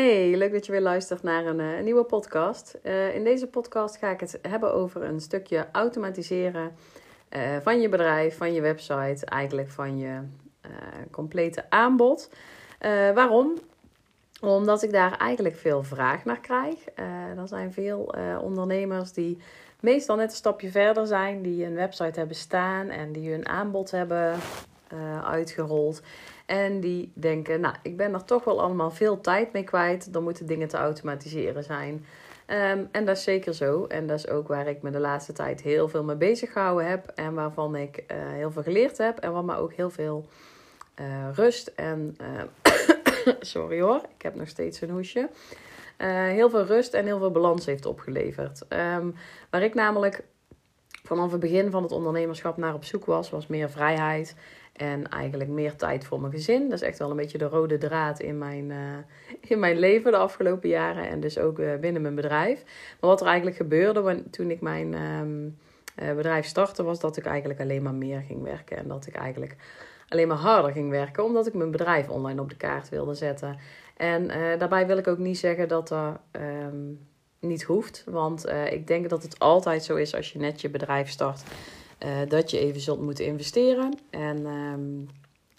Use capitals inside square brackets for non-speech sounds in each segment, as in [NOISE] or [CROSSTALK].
Hey, leuk dat je weer luistert naar een, eh, een nieuwe podcast. Uh, in deze podcast ga ik het hebben over een stukje automatiseren uh, van je bedrijf, van je website, eigenlijk van je complete aanbod. waarom? Omdat ik daar eigenlijk veel vraag naar krijg. er zijn veel ondernemers die meestal net een stapje verder zijn, die een website hebben staan en die hun aanbod hebben uitgerold. En die denken, nou, ik ben er toch wel allemaal veel tijd mee kwijt. Dan moeten dingen te automatiseren zijn. Um, en dat is zeker zo. En dat is ook waar ik me de laatste tijd heel veel mee bezig gehouden heb. En waarvan ik uh, heel veel geleerd heb. En wat me ook heel veel uh, rust en... Uh, [COUGHS] sorry hoor, ik heb nog steeds een hoesje. heel veel rust en heel veel balans heeft opgeleverd. Um, waar ik namelijk vanaf het begin van het ondernemerschap naar op zoek was, was meer vrijheid. En eigenlijk meer tijd voor mijn gezin. Dat is echt wel een beetje de rode draad in mijn, uh, in mijn leven de afgelopen jaren. En dus ook uh, binnen mijn bedrijf. Maar wat er eigenlijk gebeurde toen ik mijn um, uh, bedrijf startte, was dat ik eigenlijk alleen maar meer ging werken. En dat ik eigenlijk alleen maar harder ging werken, omdat ik mijn bedrijf online op de kaart wilde zetten. En daarbij wil ik ook niet zeggen dat dat um, niet hoeft. Want ik denk dat het altijd zo is als je net je bedrijf start uh, dat je even zult moeten investeren. En um,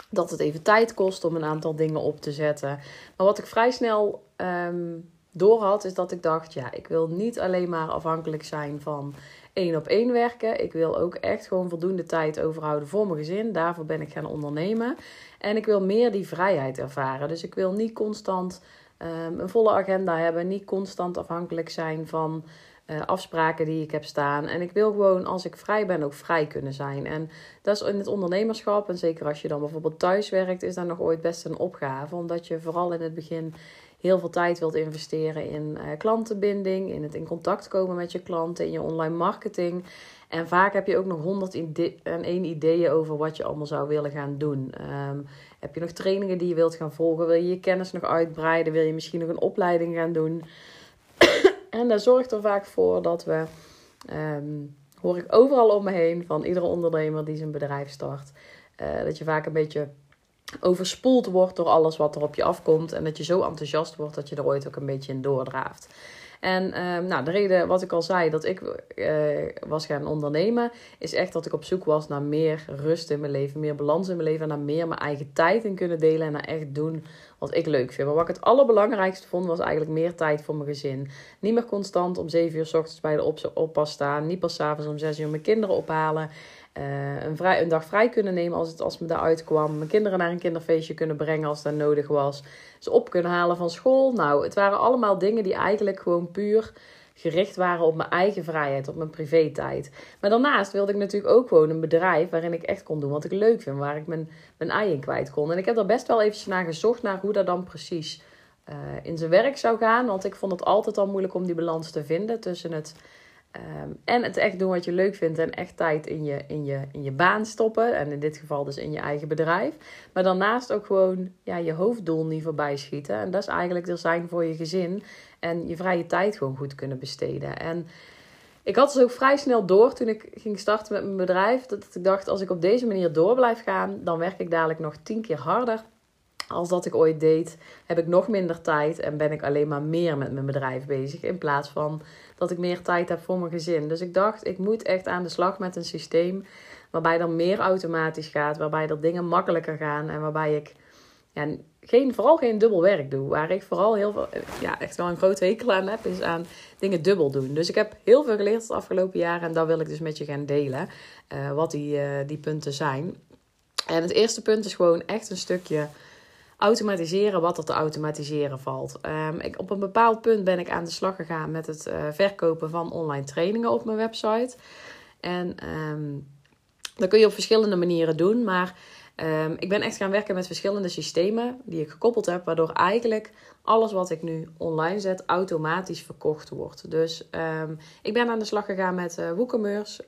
dat het even tijd kost om een aantal dingen op te zetten. Maar wat ik vrij snel um, door had, is dat ik dacht: ja, ik wil niet alleen maar afhankelijk zijn van één op één werken. Ik wil ook echt gewoon voldoende tijd overhouden voor mijn gezin. Daarvoor ben ik gaan ondernemen. En ik wil meer die vrijheid ervaren. Dus ik wil niet constant um, een volle agenda hebben, niet constant afhankelijk zijn van uh, afspraken die ik heb staan. En ik wil gewoon, als ik vrij ben, ook vrij kunnen zijn. En dat is in het ondernemerschap, en zeker als je dan bijvoorbeeld thuis werkt, is dat nog ooit best een opgave. Omdat je vooral in het begin heel veel tijd wilt investeren in uh, klantenbinding, in het in contact komen met je klanten, in je online marketing. En vaak heb je ook nog honderd en één ideeën over wat je allemaal zou willen gaan doen. Um, heb je nog trainingen die je wilt gaan volgen? Wil je je kennis nog uitbreiden? Wil je misschien nog een opleiding gaan doen? En dat zorgt er vaak voor dat we, um, hoor ik overal om me heen van iedere ondernemer die zijn bedrijf start, uh, dat je vaak een beetje overspoeld wordt door alles wat er op je afkomt. En dat je zo enthousiast wordt dat je er ooit ook een beetje in doordraaft. En um, nou, de reden wat ik al zei dat ik uh, was gaan ondernemen, is echt dat ik op zoek was naar meer rust in mijn leven, meer balans in mijn leven, en naar meer mijn eigen tijd in kunnen delen en naar echt doen wat ik leuk vind. Maar wat ik het allerbelangrijkste vond, was eigenlijk meer tijd voor mijn gezin. Niet meer constant om 7 uur s ochtends bij de oppas staan, niet pas avonds om 6 uur mijn kinderen ophalen. Uh, een, vrij, een dag vrij kunnen nemen als het als me daaruit kwam. Mijn kinderen naar een kinderfeestje kunnen brengen als dat nodig was. Ze op kunnen halen van school. Nou, het waren allemaal dingen die eigenlijk gewoon puur gericht waren op mijn eigen vrijheid, op mijn privé-tijd. Maar daarnaast wilde ik natuurlijk ook gewoon een bedrijf waarin ik echt kon doen wat ik leuk vind, waar ik mijn, mijn ei in kwijt kon. En ik heb er best wel eventjes naar gezocht naar hoe dat dan precies uh, in zijn werk zou gaan. Want ik vond het altijd al moeilijk om die balans te vinden tussen het Um, en het echt doen wat je leuk vindt en echt tijd in je, in, je, in je baan stoppen. En in dit geval dus in je eigen bedrijf. Maar daarnaast ook gewoon ja, je hoofddoel niet voorbij schieten. En dat is eigenlijk er zijn voor je gezin. En je vrije tijd gewoon goed kunnen besteden. En ik had dus ook vrij snel door toen ik ging starten met mijn bedrijf. Dat ik dacht, als ik op deze manier door blijf gaan, dan werk ik dadelijk nog tien keer harder als dat ik ooit deed, heb ik nog minder tijd en ben ik alleen maar meer met mijn bedrijf bezig. In plaats van dat ik meer tijd heb voor mijn gezin. Dus ik dacht, ik moet echt aan de slag met een systeem waarbij er meer automatisch gaat, waarbij er dingen makkelijker gaan en waarbij ik ja, geen, vooral geen dubbel werk doe. Waar ik vooral heel veel, ja, echt wel een grote hekel aan heb, is aan dingen dubbel doen. Dus ik heb heel veel geleerd het afgelopen jaar en dat wil ik dus met je gaan delen, uh, wat die, uh, die punten zijn. En het eerste punt is gewoon echt een stukje automatiseren wat er te automatiseren valt. Um, ik, op een bepaald punt ben ik aan de slag gegaan met het uh, verkopen van online trainingen op mijn website. En um, dat kun je op verschillende manieren doen, maar um, ik ben echt gaan werken met verschillende systemen die ik gekoppeld heb, waardoor eigenlijk alles wat ik nu online zet automatisch verkocht wordt. Dus ik ben aan de slag gegaan met uh, WooCommerce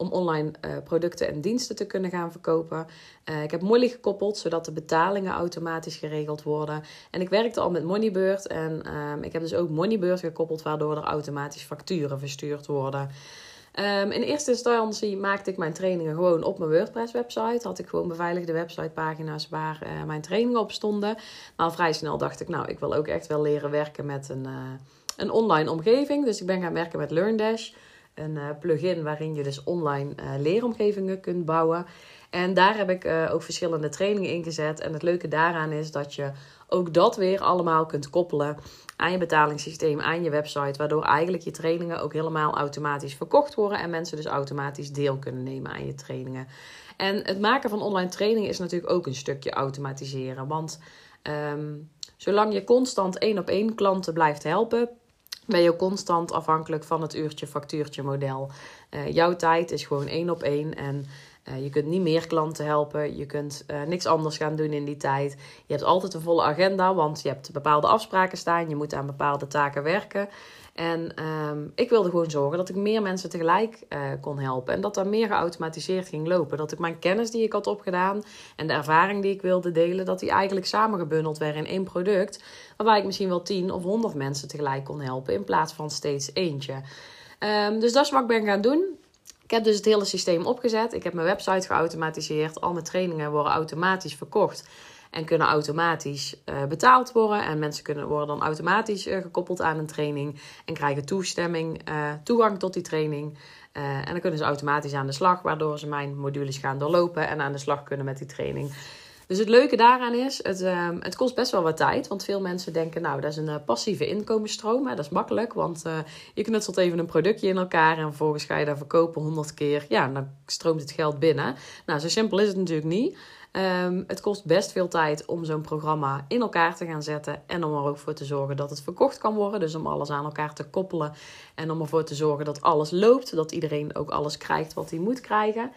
om online uh, producten en diensten te kunnen gaan verkopen. Uh, ik heb Molly gekoppeld, zodat de betalingen automatisch geregeld worden. En ik werkte al met Moneybird en um, ik heb dus ook Moneybird gekoppeld, waardoor er automatisch facturen verstuurd worden. Um, in eerste instantie maakte ik mijn trainingen gewoon op mijn WordPress-website. Had ik gewoon beveiligde websitepagina's waar uh, mijn trainingen op stonden. Maar al vrij snel dacht ik, nou, ik wil ook echt wel leren werken met een, een online omgeving. Dus ik ben gaan werken met LearnDash. Een uh, plugin waarin je dus online leeromgevingen kunt bouwen. En daar heb ik ook verschillende trainingen ingezet. En het leuke daaraan is dat je ook dat weer allemaal kunt koppelen aan je betalingssysteem, aan je website. Waardoor eigenlijk je trainingen ook helemaal automatisch verkocht worden. En mensen dus automatisch deel kunnen nemen aan je trainingen. En het maken van online trainingen is natuurlijk ook een stukje automatiseren. Want ehm, zolang je constant één op één klanten blijft helpen, ben je constant afhankelijk van het uurtje factuurtje model. Uh, jouw tijd is gewoon één op één en uh, je kunt niet meer klanten helpen. Je kunt uh, niks anders gaan doen in die tijd. Je hebt altijd een volle agenda, want je hebt bepaalde afspraken staan. Je moet aan bepaalde taken werken. En um, ik wilde gewoon zorgen dat ik meer mensen tegelijk uh, kon helpen. En dat er meer geautomatiseerd ging lopen. Dat ik mijn kennis die ik had opgedaan en de ervaring die ik wilde delen, dat die eigenlijk samengebundeld werden in één product. Waarbij ik misschien wel tien of honderd mensen tegelijk kon helpen in plaats van steeds eentje. Um, dus dat is wat ik ben gaan doen. Ik heb dus het hele systeem opgezet. Ik heb mijn website geautomatiseerd. Al mijn trainingen worden automatisch verkocht en kunnen automatisch uh, betaald worden. En mensen kunnen, worden dan automatisch uh, gekoppeld aan een training en krijgen toestemming, uh, toegang tot die training. en dan kunnen ze automatisch aan de slag, waardoor ze mijn modules gaan doorlopen en aan de slag kunnen met die training. Dus het leuke daaraan is, het, uh, het kost best wel wat tijd. Want veel mensen denken, nou, dat is een uh, passieve inkomensstroom. Hè? Dat is makkelijk, want uh, je knutselt even een productje in elkaar... en vervolgens ga je dat verkopen honderd keer. Ja, dan stroomt het geld binnen. Nou, zo simpel is het natuurlijk niet. Um, het kost best veel tijd om zo'n programma in elkaar te gaan zetten. En om er ook voor te zorgen dat het verkocht kan worden. Dus om alles aan elkaar te koppelen. En om ervoor te zorgen dat alles loopt. Dat iedereen ook alles krijgt wat hij moet krijgen.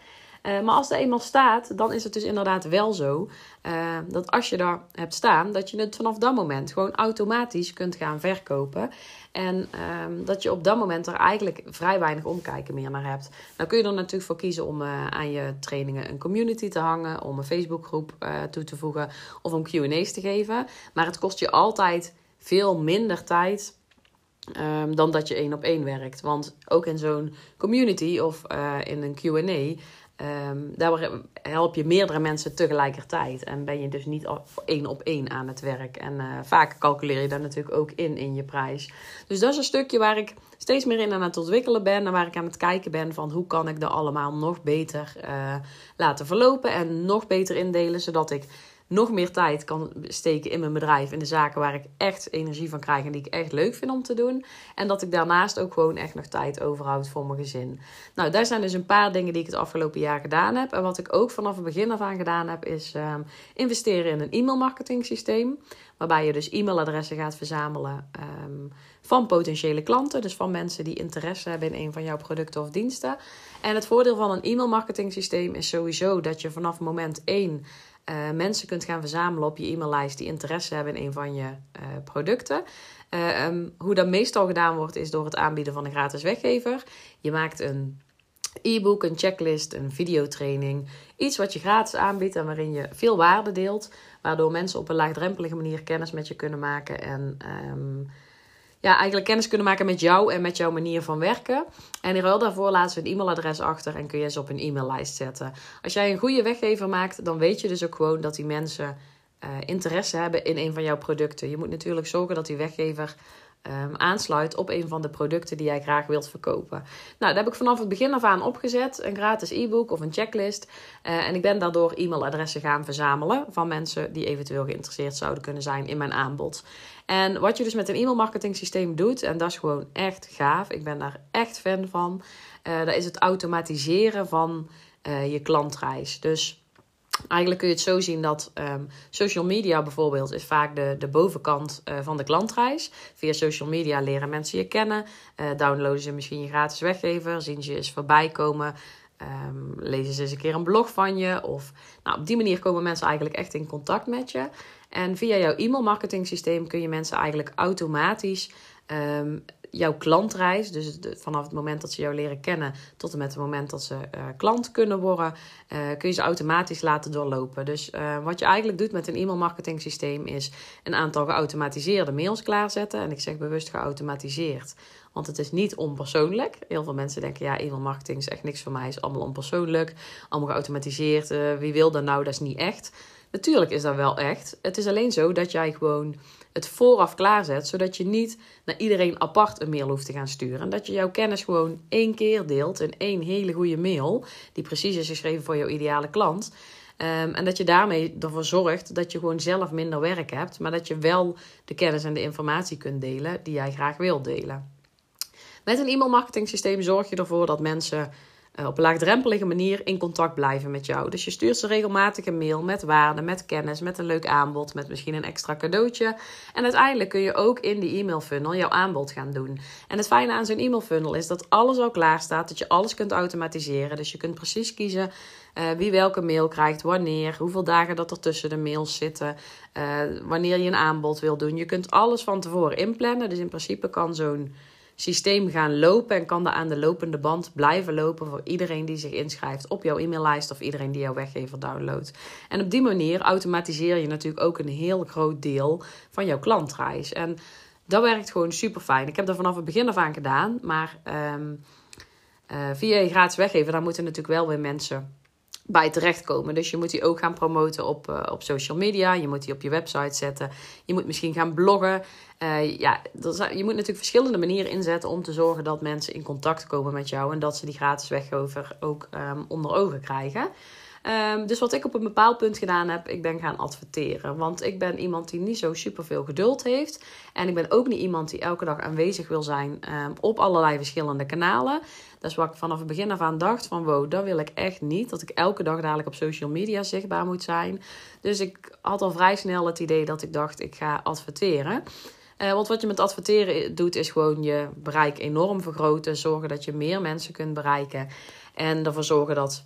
Uh, maar als er eenmaal staat, dan is het dus inderdaad wel zo uh, dat als je daar hebt staan, dat je het vanaf dat moment gewoon automatisch kunt gaan verkopen. En uh, dat je op dat moment er eigenlijk vrij weinig omkijken meer naar hebt. Nou kun je er natuurlijk voor kiezen om uh, aan je trainingen een community te hangen, om een Facebookgroep toe te voegen of om QA's te geven. Maar het kost je altijd veel minder tijd. Um, dan dat je één op één werkt. Want ook in zo'n community of in een QA Um, daar help je meerdere mensen tegelijkertijd. En ben je dus niet één op één aan het werk. En uh, vaak calculeer je daar natuurlijk ook in, in je prijs. Dus dat is een stukje waar ik steeds meer in aan het ontwikkelen ben. En waar ik aan het kijken ben van hoe kan ik dat allemaal nog beter uh, laten verlopen. En nog beter indelen, zodat ik nog meer tijd kan steken in mijn bedrijf, in de zaken waar ik echt energie van krijg en die ik echt leuk vind om te doen. En dat ik daarnaast ook gewoon echt nog tijd overhoud voor mijn gezin. Nou, daar zijn dus een paar dingen die ik het afgelopen jaar gedaan heb. En wat ik ook vanaf het begin af aan gedaan heb, is um, investeren in een e-mailmarketing systeem. Waarbij je dus e-mailadressen gaat verzamelen um, van potentiële klanten. Dus van mensen die interesse hebben in een van jouw producten of diensten. En het voordeel van een e-mailmarketing systeem is sowieso dat je vanaf moment 1 uh, mensen kunt gaan verzamelen op je e-maillijst die interesse hebben in een van je uh, producten. Uh, um, hoe dat meestal gedaan wordt, is door het aanbieden van een gratis weggever. Je maakt een e-book, een checklist, een videotraining. Iets wat je gratis aanbiedt en waarin je veel waarde deelt. Waardoor mensen op een laagdrempelige manier kennis met je kunnen maken. En um, ja, eigenlijk kennis kunnen maken met jou en met jouw manier van werken. En in ruil daarvoor laten ze een e-mailadres achter en kun je ze op een e-maillijst zetten. Als jij een goede weggever maakt, dan weet je dus ook gewoon dat die mensen uh, interesse hebben in een van jouw producten. Je moet natuurlijk zorgen dat die weggever um, aansluit op een van de producten die jij graag wilt verkopen. Nou, dat heb ik vanaf het begin af aan opgezet. Een gratis e-book of een checklist. Uh, en ik ben daardoor e-mailadressen gaan verzamelen van mensen die eventueel geïnteresseerd zouden kunnen zijn in mijn aanbod. En wat je dus met een e-mailmarketing systeem doet, en dat is gewoon echt gaaf. Ik ben daar echt fan van. Uh, dat is het automatiseren van uh, je klantreis. Dus Eigenlijk kun je het zo zien dat um, social media bijvoorbeeld is vaak de, de bovenkant uh, van de klantreis. Via social media leren mensen je kennen, uh, downloaden ze misschien je gratis weggever, zien ze eens voorbij komen, um, lezen ze eens een keer een blog van je. Of, nou, op die manier komen mensen eigenlijk echt in contact met je. En via jouw e-mailmarketing systeem kun je mensen eigenlijk automatisch um, jouw klantreis, dus vanaf het moment dat ze jou leren kennen tot en met het moment dat ze uh, klant kunnen worden, uh, kun je ze automatisch laten doorlopen. Dus uh, wat je eigenlijk doet met een e-mailmarketing systeem is een aantal geautomatiseerde mails klaarzetten. En ik zeg bewust geautomatiseerd Want het is niet onpersoonlijk. Heel veel mensen denken, ja, e-mail marketing is echt niks voor mij. is allemaal onpersoonlijk. Allemaal geautomatiseerd. Wie wil dat nou? Dat is niet echt. Natuurlijk is dat wel echt. Het is alleen zo dat jij gewoon het vooraf klaarzet, zodat je niet naar iedereen apart een mail hoeft te gaan sturen. En dat je jouw kennis gewoon één keer deelt in één hele goede mail, die precies is geschreven voor jouw ideale klant. Ehm, en dat je daarmee ervoor zorgt dat je gewoon zelf minder werk hebt, maar dat je wel de kennis en de informatie kunt delen die jij graag wilt delen. Met een e-mail marketing systeem zorg je ervoor dat mensen uh, op een laagdrempelige manier in contact blijven met jou. Dus je stuurt ze regelmatig een mail met waarde, met kennis, met een leuk aanbod, met misschien een extra cadeautje. En uiteindelijk kun je ook in die e-mail funnel jouw aanbod gaan doen. En het fijne aan zo'n e-mail funnel is dat alles al klaar staat, dat je alles kunt automatiseren. Dus je kunt precies kiezen uh, wie welke mail krijgt, wanneer, hoeveel dagen dat er tussen de mails zitten, uh, wanneer je een aanbod wil doen. Je kunt alles van tevoren inplannen. Dus in principe kan zo'n systeem gaan lopen en kan dat aan de lopende band blijven lopen voor iedereen die zich inschrijft op jouw e-maillijst of iedereen die jouw weggever downloadt. En op die manier automatiseer je natuurlijk ook een heel groot deel van jouw klantreis. En dat werkt gewoon super fijn. Ik heb dat vanaf het begin af aan gedaan, maar um, uh, via je gratis weggever, daar moeten natuurlijk wel weer mensen bij terechtkomen. Dus je moet die ook gaan promoten op, uh, op social media. Je moet die op je website zetten. Je moet misschien gaan bloggen. Uh, ja, je moet natuurlijk verschillende manieren inzetten om te zorgen dat mensen in contact komen met jou en dat ze die gratis weggever ook um, onder ogen krijgen. Um, dus wat ik op een bepaald punt gedaan heb, ik ben gaan adverteren. Want ik ben iemand die niet zo super veel geduld heeft. En ik ben ook niet iemand die elke dag aanwezig wil zijn um, op allerlei verschillende kanalen. Dat is wat ik vanaf het begin af aan dacht van wow, dat wil ik echt niet. Dat ik elke dag dadelijk op social media zichtbaar moet zijn. Dus ik had al vrij snel het idee dat ik dacht ik ga adverteren. Uh, want wat je met adverteren doet, is gewoon je bereik enorm vergroten. Zorgen dat je meer mensen kunt bereiken. En ervoor zorgen dat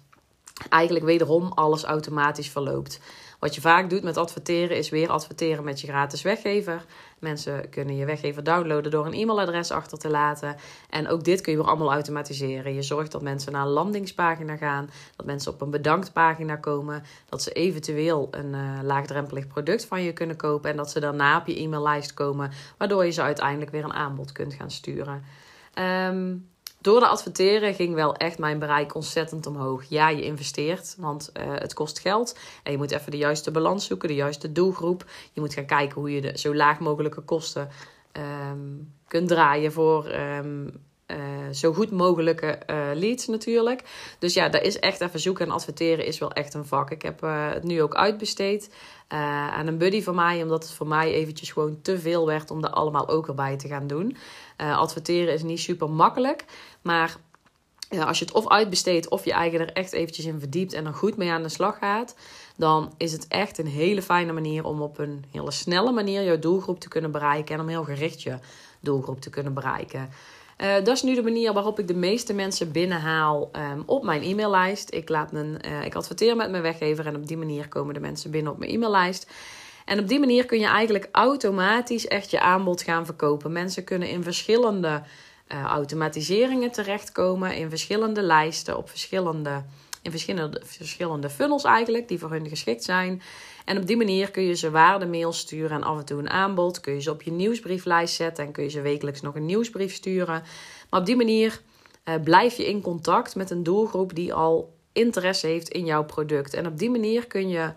eigenlijk wederom alles automatisch verloopt. Wat je vaak doet met adverteren is weer adverteren met je gratis weggever. Mensen kunnen je weggever downloaden door een e-mailadres achter te laten. En ook dit kun je weer allemaal automatiseren. Je zorgt dat mensen naar een landingspagina gaan, dat mensen op een bedanktpagina komen, dat ze eventueel een uh, laagdrempelig product van je kunnen kopen en dat ze daarna op je e-maillijst komen, waardoor je ze uiteindelijk weer een aanbod kunt gaan sturen. Um, door de adverteren ging wel echt mijn bereik ontzettend omhoog. Ja, je investeert, want uh, het kost geld. En je moet even de juiste balans zoeken, de juiste doelgroep. Je moet gaan kijken hoe je de zo laag mogelijke kosten um, kunt draaien voor um, uh, zo goed mogelijke uh, leads natuurlijk. Dus ja, dat is echt even zoeken en adverteren is wel echt een vak. Ik heb het nu ook uitbesteed aan een buddy van mij, omdat het voor mij eventjes gewoon te veel werd om er allemaal ook erbij te gaan doen. adverteren is niet super makkelijk. Maar als je het of uitbesteedt of je eigen er echt eventjes in verdiept en er goed mee aan de slag gaat, dan is het echt een hele fijne manier om op een hele snelle manier jouw doelgroep te kunnen bereiken en om heel gericht je doelgroep te kunnen bereiken. Uh, dat is nu de manier waarop ik de meeste mensen binnenhaal um, op mijn e-maillijst. Ik, laat een, uh, ik adverteer met mijn weggever en op die manier komen de mensen binnen op mijn e-maillijst. En op die manier kun je eigenlijk automatisch echt je aanbod gaan verkopen. Mensen kunnen in verschillende uh, automatiseringen terechtkomen in verschillende lijsten, op verschillende, in verschillende, verschillende funnels eigenlijk, die voor hun geschikt zijn. En op die manier kun je ze waardemails sturen en af en toe een aanbod. Kun je ze op je nieuwsbrieflijst zetten en kun je ze wekelijks nog een nieuwsbrief sturen. Maar op die manier uh, blijf je in contact met een doelgroep die al interesse heeft in jouw product. En op die manier kun je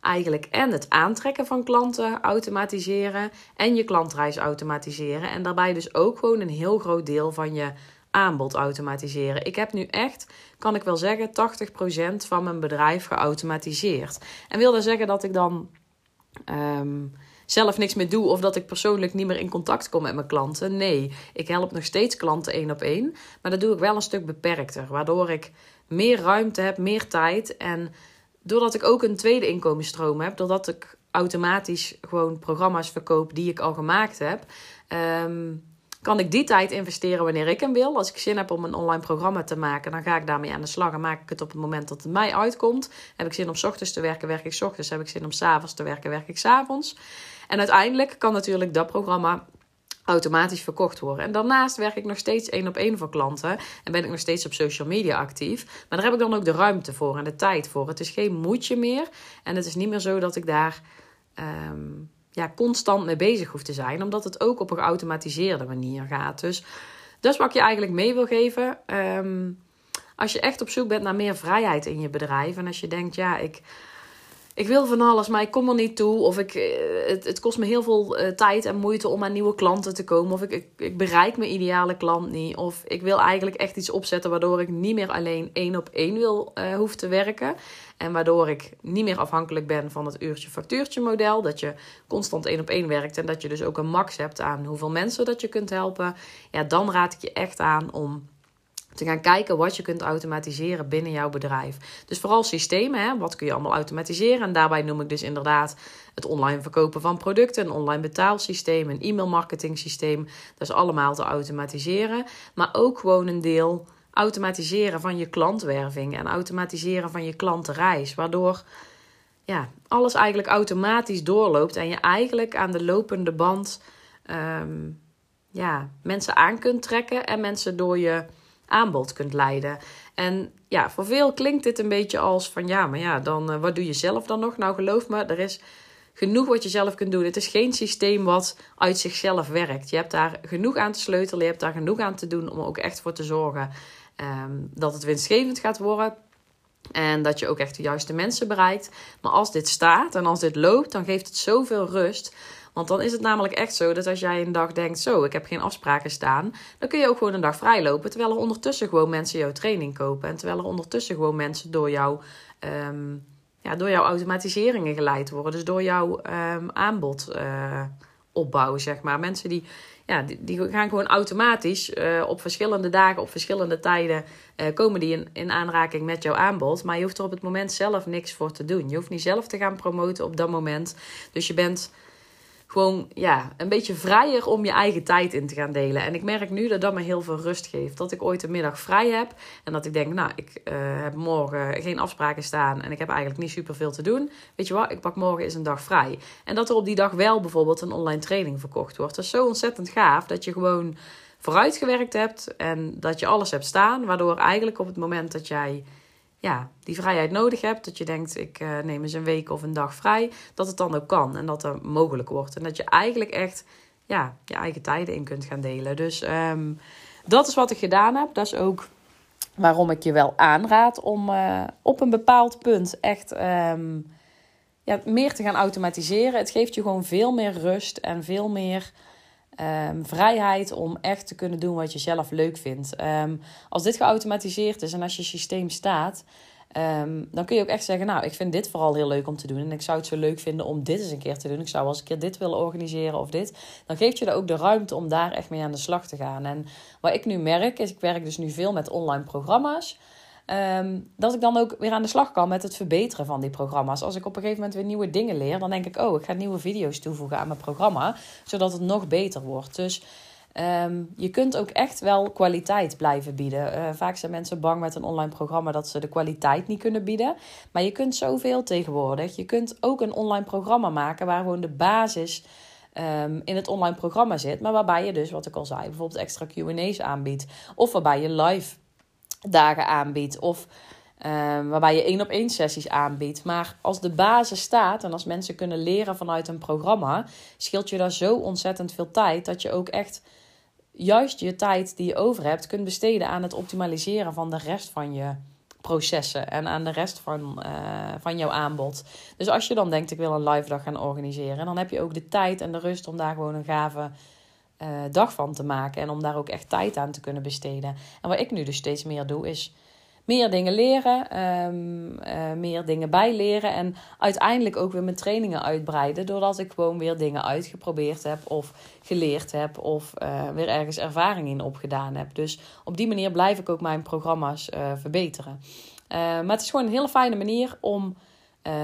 eigenlijk en het aantrekken van klanten automatiseren en je klantreis automatiseren. En daarbij dus ook gewoon een heel groot deel van je aanbod automatiseren. Ik heb nu echt, kan ik wel zeggen, 80% van mijn bedrijf geautomatiseerd. En wil dat zeggen dat ik dan um, zelf niks meer doe of dat ik persoonlijk niet meer in contact kom met mijn klanten? Nee, ik help nog steeds klanten één op één, maar dat doe ik wel een stuk beperkter, waardoor ik meer ruimte heb, meer tijd en doordat ik ook een tweede inkomensstroom heb, doordat ik automatisch gewoon programma's verkoop die ik al gemaakt heb, ehm, kan ik die tijd investeren wanneer ik hem wil. Als ik zin heb om een online programma te maken, dan ga ik daarmee aan de slag en maak ik het op het moment dat het mij uitkomt. Heb ik zin om s ochtends te werken, werk ik s ochtends. Heb ik zin om s avonds te werken, werk ik s avonds. En uiteindelijk kan natuurlijk dat programma automatisch verkocht worden. En daarnaast werk ik nog steeds één op één voor klanten en ben ik nog steeds op social media actief. Maar daar heb ik dan ook de ruimte voor en de tijd voor. Het is geen moedje meer en het is niet meer zo dat ik daar um, ja, constant mee bezig hoef te zijn, omdat het ook op een geautomatiseerde manier gaat. Dus dat is wat ik je eigenlijk mee wil geven. Ehm, als je echt op zoek bent naar meer vrijheid in je bedrijf. En als je denkt, ja, ik, ik wil van alles, maar ik kom er niet toe. Of ik, eh, het, het kost me heel veel uh, tijd en moeite om aan nieuwe klanten te komen. Of ik, ik, ik, bereik mijn ideale klant niet. Of ik wil eigenlijk echt iets opzetten waardoor ik niet meer alleen één op één wil uh, hoef te werken. En waardoor ik niet meer afhankelijk ben van het uurtje-factuurtje model. Dat je constant één op één werkt. En dat je dus ook een max hebt aan hoeveel mensen dat je kunt helpen. Ja, dan raad ik je echt aan om te gaan kijken wat je kunt automatiseren binnen jouw bedrijf. Dus vooral systemen, hè? wat kun je allemaal automatiseren? En daarbij noem ik dus inderdaad het online verkopen van producten, een online betaalsysteem, een e-mail marketing systeem. Dat is allemaal te automatiseren. Maar ook gewoon een deel automatiseren van je klantwerving en automatiseren van je klantenreis. Waardoor ja, alles eigenlijk automatisch doorloopt en je eigenlijk aan de lopende band ehm, ja, mensen aan kunt trekken en mensen door je aanbod kunt leiden. En ja, voor veel klinkt dit een beetje als van ja, maar ja, dan uh, wat doe je zelf dan nog? Nou, geloof me, er is genoeg wat je zelf kunt doen. Het is geen systeem wat uit zichzelf werkt. Je hebt daar genoeg aan te sleutelen, je hebt daar genoeg aan te doen om er ook echt voor te zorgen um, dat het winstgevend gaat worden. En dat je ook echt de juiste mensen bereikt. Maar als dit staat en als dit loopt, dan geeft het zoveel rust. Want dan is het namelijk echt zo dat als jij een dag denkt: zo, ik heb geen afspraken staan, dan kun je ook gewoon een dag vrijlopen. Terwijl er ondertussen gewoon mensen jouw training kopen. En terwijl er ondertussen gewoon mensen door jou. Um, ja, door jouw automatiseringen geleid worden. Dus door jouw um, aanbod uh, opbouwen, zeg maar. Mensen die, ja, die, gaan gewoon automatisch uh, op verschillende dagen, op verschillende tijden, uh, komen die in, in aanraking met jouw aanbod. Maar je hoeft er op het moment zelf niks voor te doen. Je hoeft niet zelf te gaan promoten op dat moment. Dus je bent gewoon ja, een beetje vrijer om je eigen tijd in te gaan delen. En ik merk nu dat dat me heel veel rust geeft. Dat ik ooit een middag vrij heb en dat ik denk, nou, ik uh, heb morgen geen afspraken staan en ik heb eigenlijk niet super veel te doen. Weet je wat, ik pak morgen eens een dag vrij. En dat er op die dag wel bijvoorbeeld een online training verkocht wordt. Dat is zo ontzettend gaaf dat je gewoon vooruitgewerkt hebt en dat je alles hebt staan. Waardoor eigenlijk op het moment dat jij ja, die vrijheid nodig hebt. Dat je denkt, ik uh, neem eens een week of een dag vrij. Dat het dan ook kan en dat dat mogelijk wordt. En dat je eigenlijk echt ja, je eigen tijden in kunt gaan delen. Dus um, dat is wat ik gedaan heb. Dat is ook waarom ik je wel aanraad om uh, op een bepaald punt echt um, ja, meer te gaan automatiseren. Het geeft je gewoon veel meer rust en veel meer Um, vrijheid om echt te kunnen doen wat je zelf leuk vindt. Um, als dit geautomatiseerd is en als je systeem staat, um, dan kun je ook echt zeggen: Nou, ik vind dit vooral heel leuk om te doen. En ik zou het zo leuk vinden om dit eens een keer te doen. Ik zou als een keer dit willen organiseren of dit. Dan geeft je er ook de ruimte om daar echt mee aan de slag te gaan. En wat ik nu merk, is: ik werk dus nu veel met online programma's. Um, dat ik dan ook weer aan de slag kan met het verbeteren van die programma's. Als ik op een gegeven moment weer nieuwe dingen leer, dan denk ik: oh, ik ga nieuwe video's toevoegen aan mijn programma, zodat het nog beter wordt. Dus um, je kunt ook echt wel kwaliteit blijven bieden. Uh, vaak zijn mensen bang met een online programma dat ze de kwaliteit niet kunnen bieden. Maar je kunt zoveel tegenwoordig. Je kunt ook een online programma maken waar gewoon de basis. Um, in het online programma zit, maar waarbij je dus, wat ik al zei, bijvoorbeeld extra QA's aanbiedt. Of waarbij je live dagen aanbiedt. Of um, waarbij je één op één sessies aanbiedt. Maar als de basis staat en als mensen kunnen leren vanuit een programma, scheelt je daar zo ontzettend veel tijd dat je ook echt juist je tijd die je over hebt kunt besteden aan het optimaliseren van de rest van je processen en aan de rest van, uh, van jouw aanbod. Dus als je dan denkt, ik wil een live dag gaan organiseren, dan heb je ook de tijd en de rust om daar gewoon een gave uh, dag van te maken. En om daar ook echt tijd aan te kunnen besteden. En wat ik nu dus steeds meer doe, is meer dingen leren, um, uh, meer dingen bijleren. En uiteindelijk ook weer mijn trainingen uitbreiden. Doordat ik gewoon weer dingen uitgeprobeerd heb of geleerd heb. Of uh, weer ergens ervaring in opgedaan heb. Dus op die manier blijf ik ook mijn programma's verbeteren. maar het is gewoon een hele fijne manier om.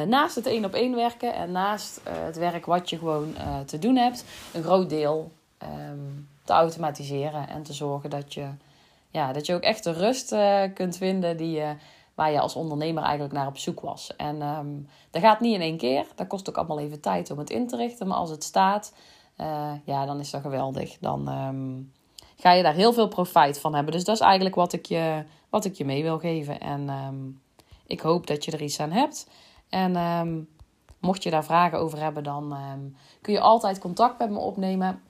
naast het één op één werken en naast het werk wat je gewoon te doen hebt, een groot deel um, te automatiseren en te zorgen dat je, ja, dat je ook echt de rust uh, kunt vinden die waar je als ondernemer eigenlijk naar op zoek was. En um, dat gaat niet in één keer. Dat kost ook allemaal even tijd om het in te richten. Maar als het staat, uh, ja, dan is dat geweldig. Dan um, ga je daar heel veel profijt van hebben. Dus dat is eigenlijk wat ik je, wat ik je mee wil geven. En ik hoop dat je er iets aan hebt. En mocht je daar vragen over hebben, dan kun je altijd contact met me opnemen.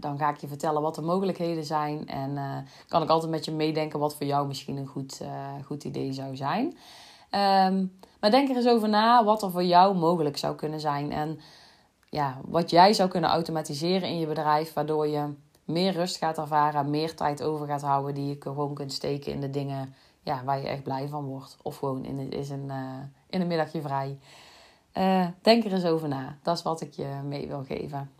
Dan ga ik je vertellen wat de mogelijkheden zijn. En kan ik altijd met je meedenken wat voor jou misschien een goed, goed idee zou zijn. Ehm, maar denk er eens over na wat er voor jou mogelijk zou kunnen zijn. En ja, wat jij zou kunnen automatiseren in je bedrijf, waardoor je meer rust gaat ervaren, meer tijd over gaat houden, die je gewoon kunt steken in de dingen ja, waar je echt blij van wordt. Of gewoon in, is een, in een middagje vrij. Denk er eens over na. Dat is wat ik je mee wil geven.